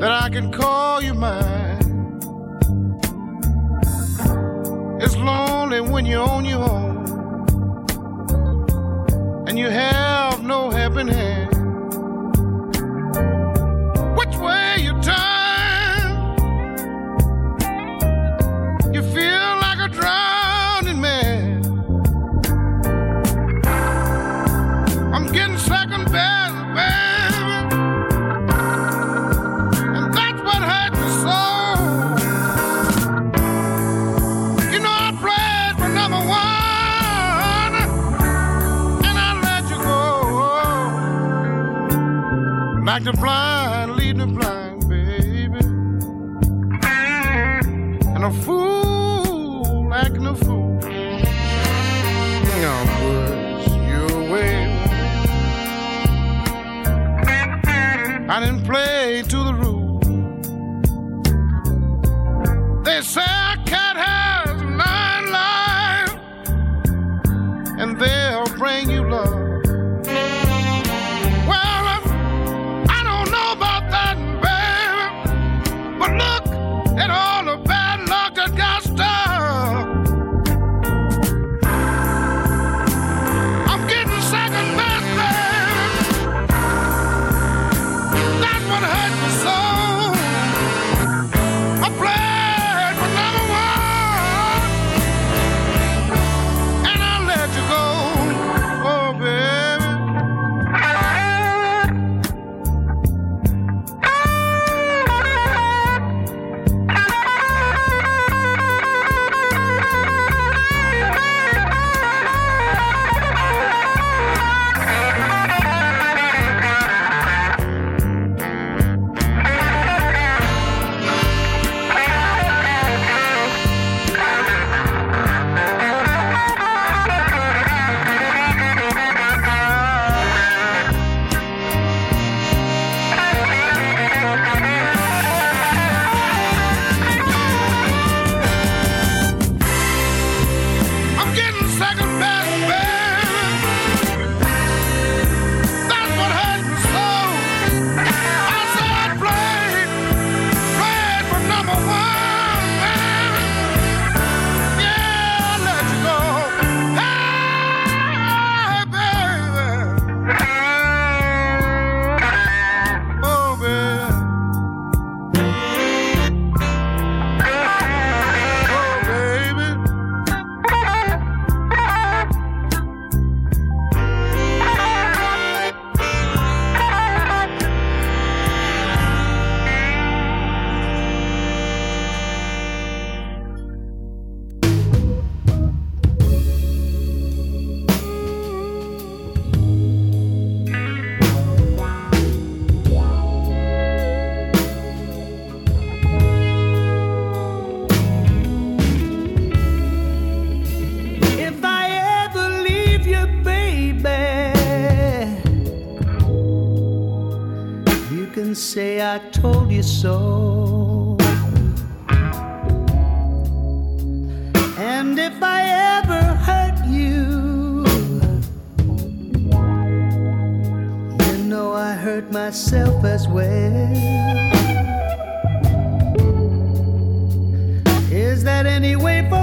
that I can call you mine. It's lonely when you're on your own and you have Like the blind leading the blind, baby. And a fool acting a fool. I'll push you away. I didn't play to the rules. They say hurt myself as well. Is that any way for?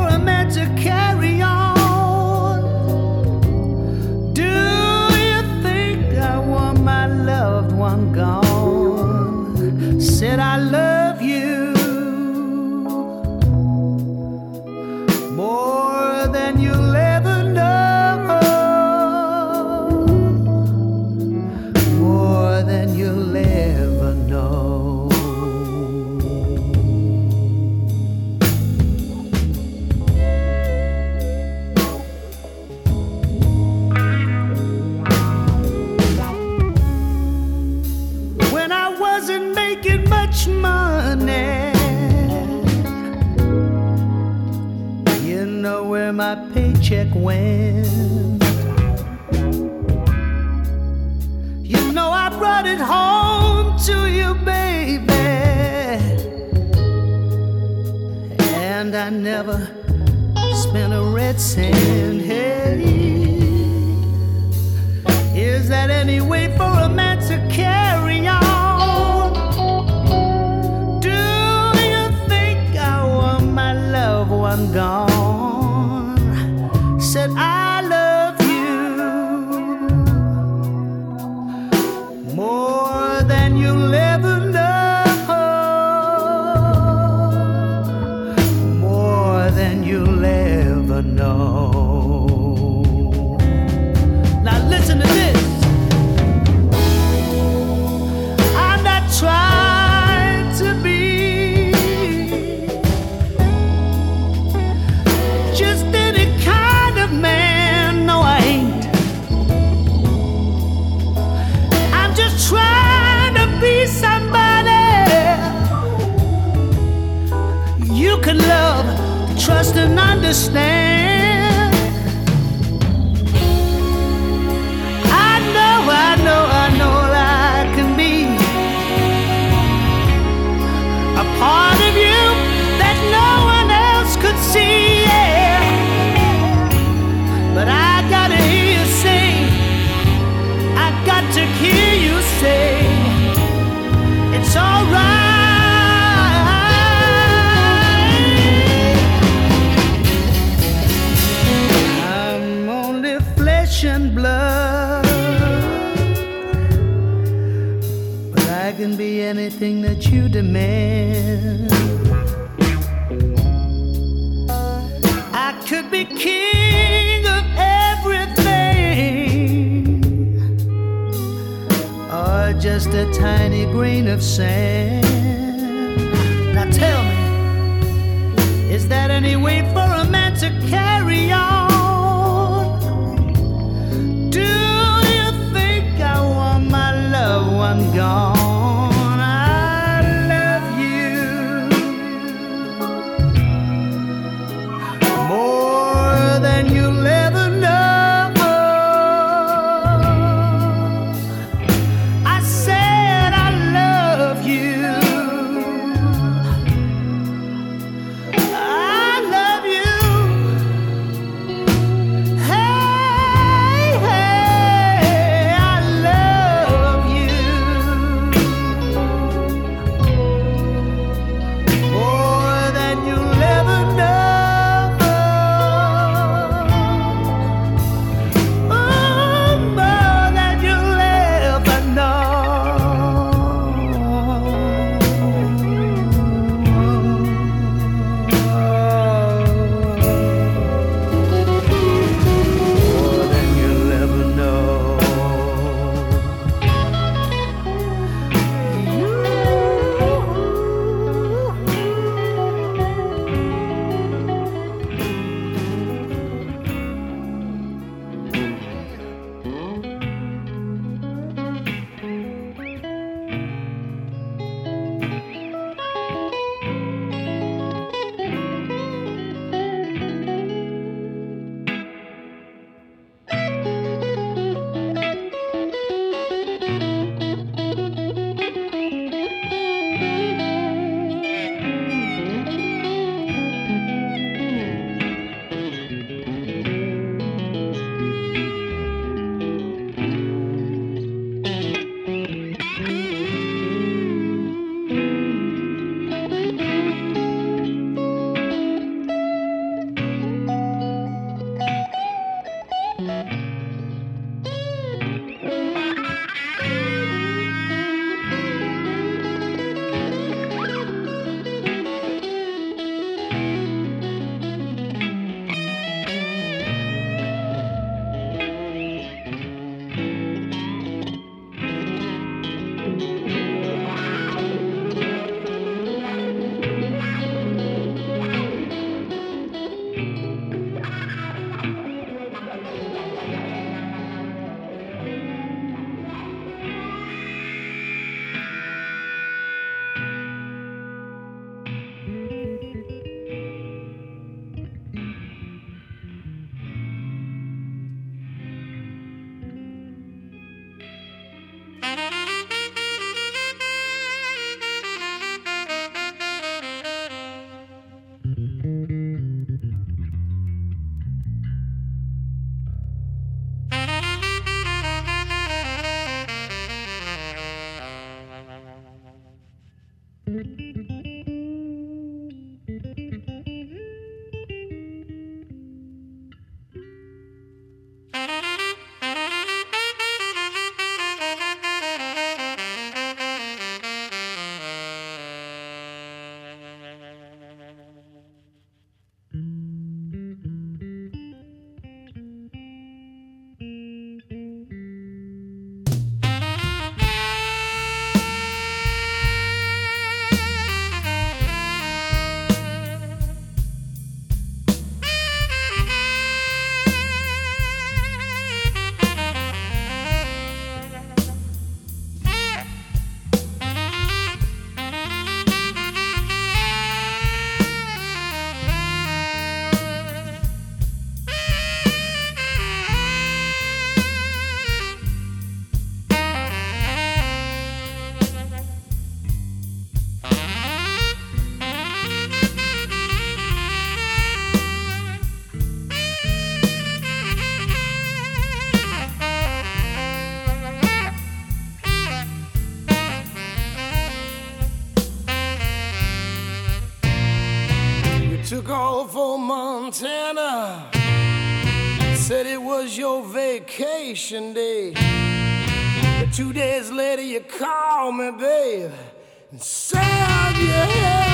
paycheck went. You know I brought it home to you, baby. And I never spent a red cent. Hey, is that any way for a man to care? was your vacation day. But two days later, you called me, babe, and said, yeah.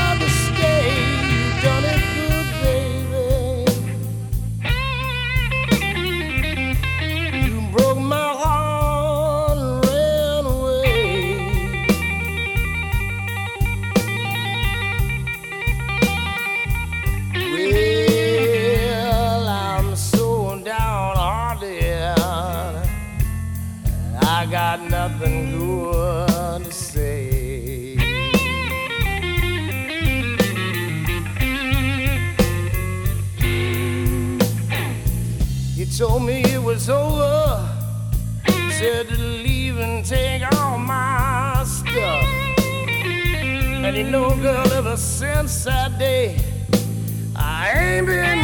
no girl ever since that day. I ain't been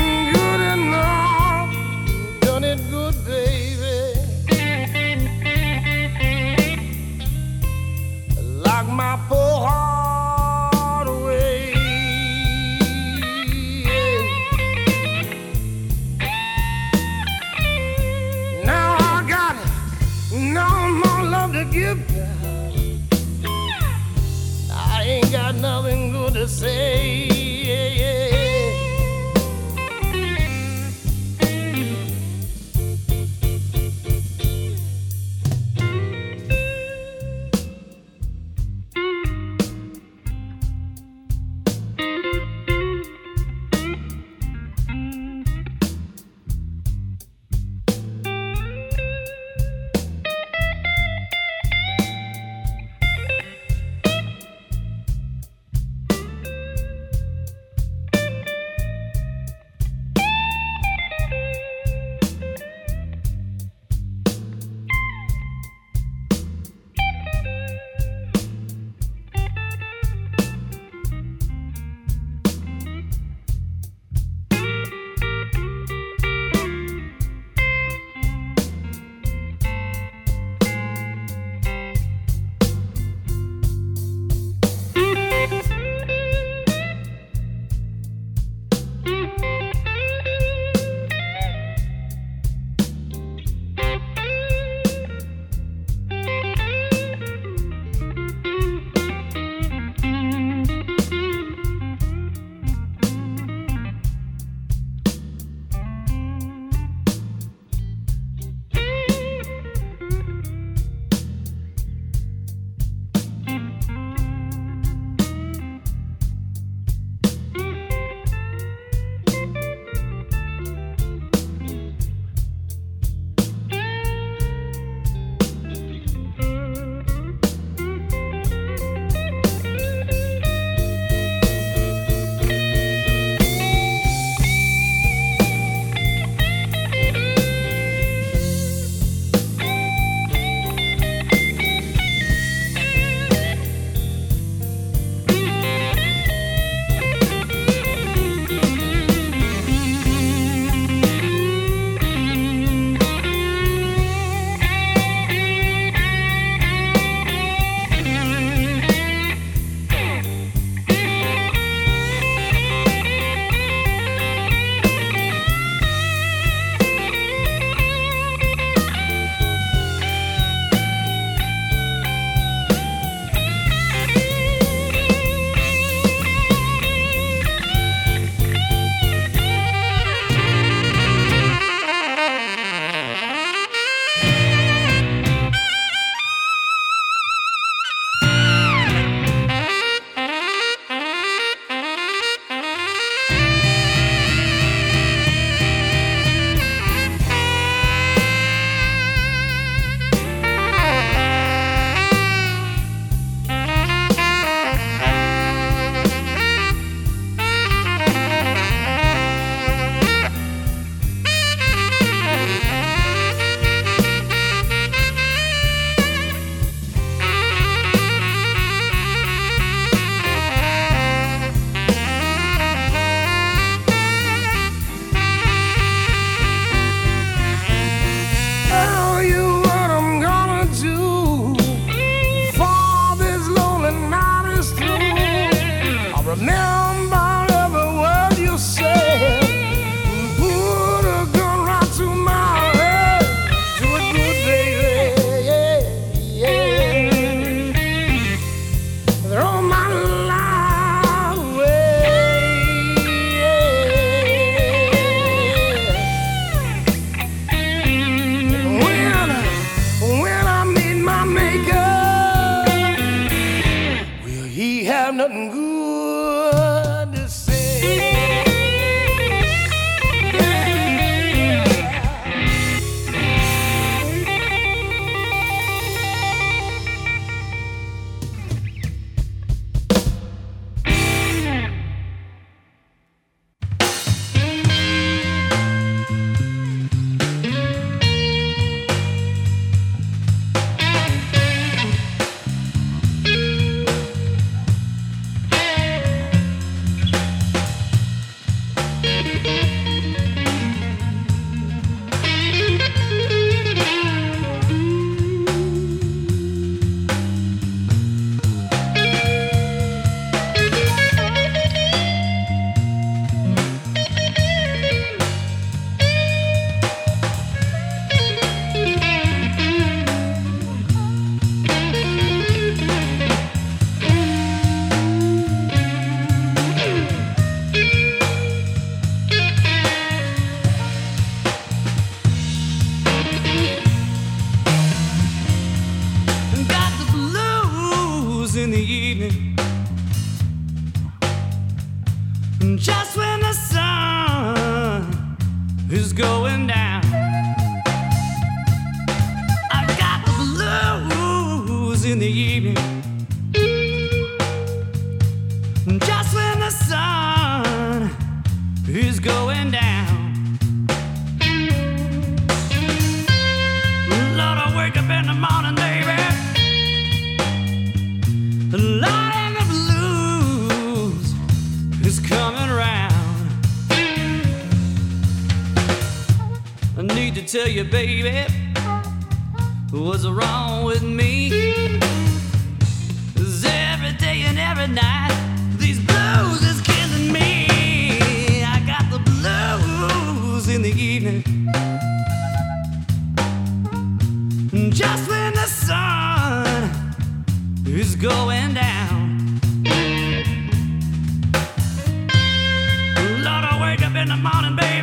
going down. Lord, I wake up in the morning, baby. Lord, and the blues is coming round. I need to tell you, baby, what's wrong with me? Is every day and every night. going down. Lord, I wake up in the morning, baby.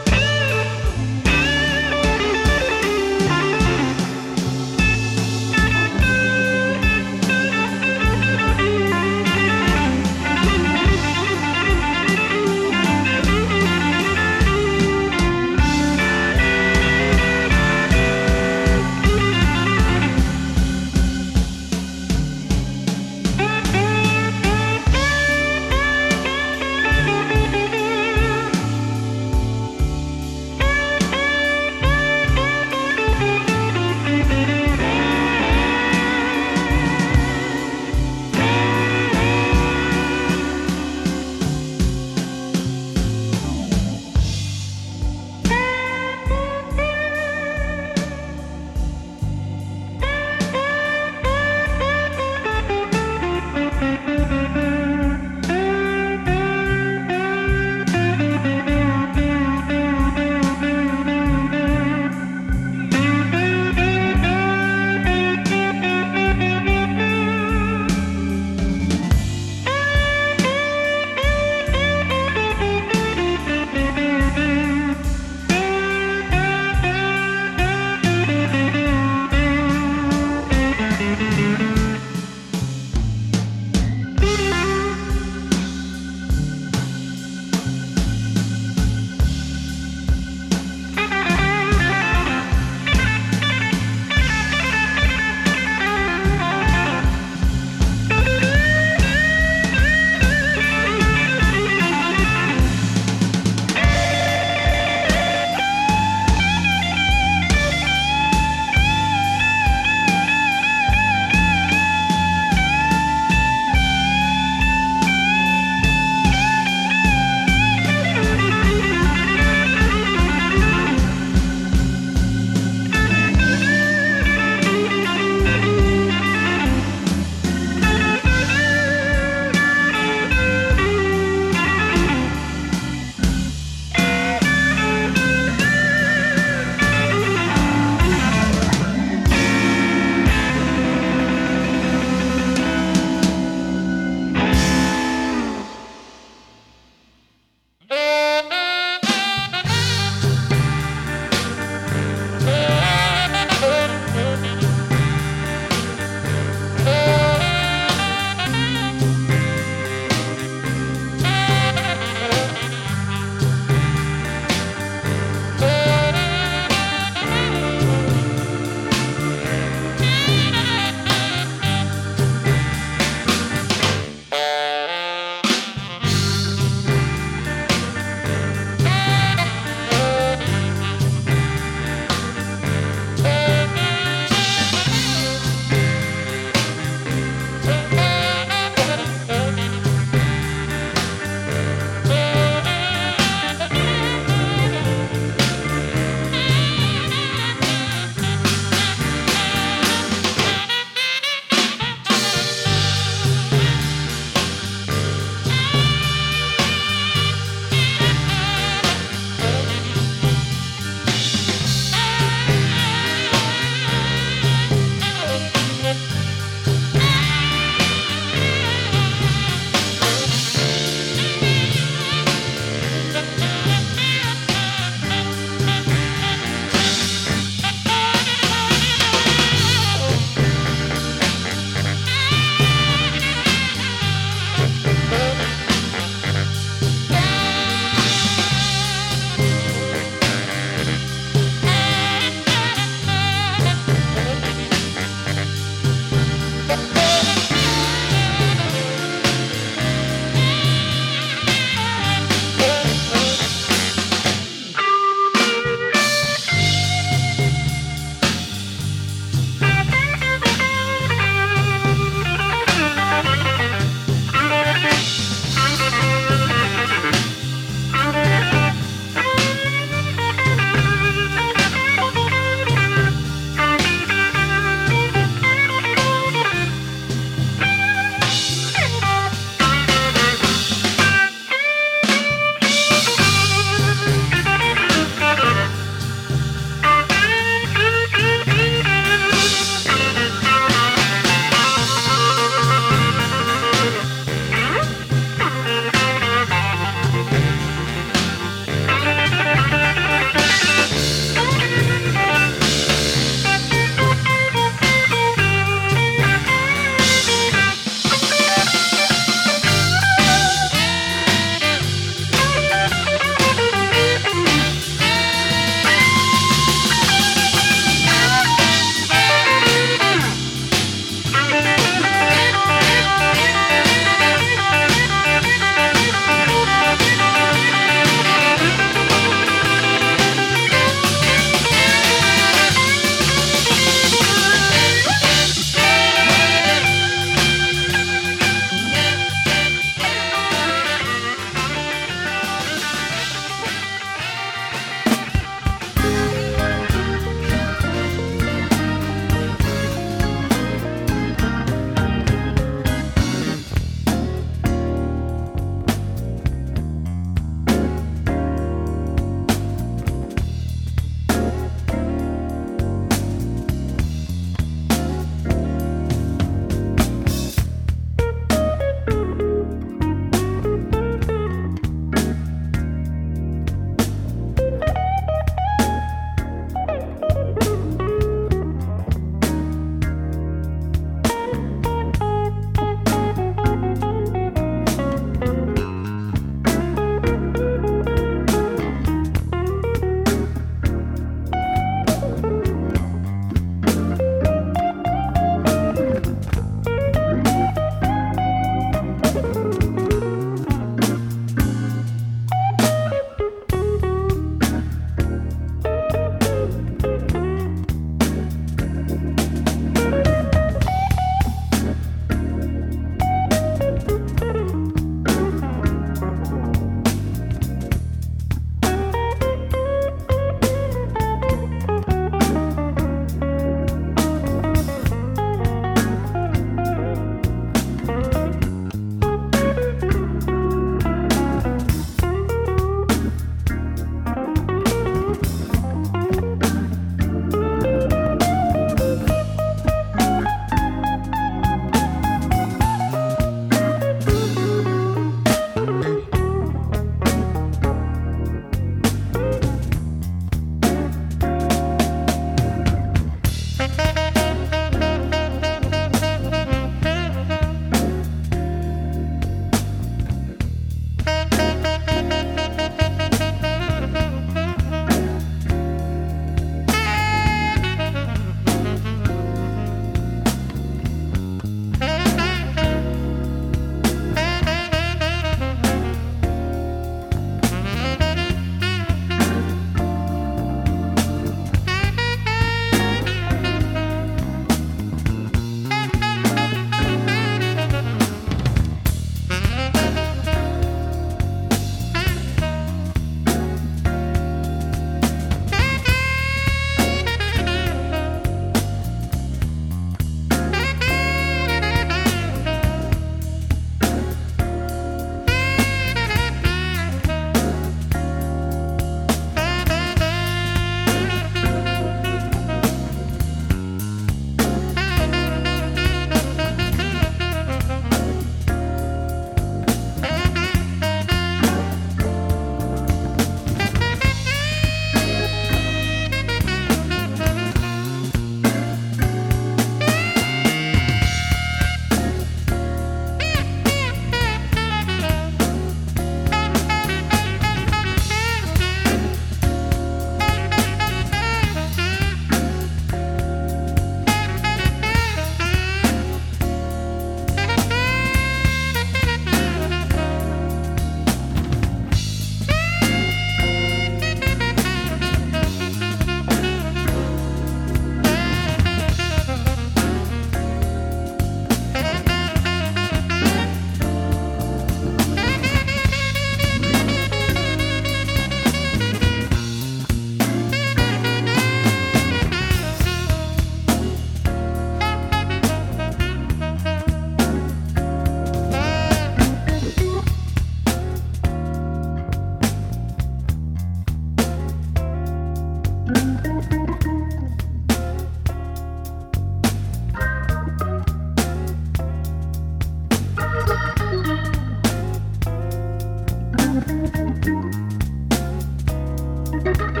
Bye.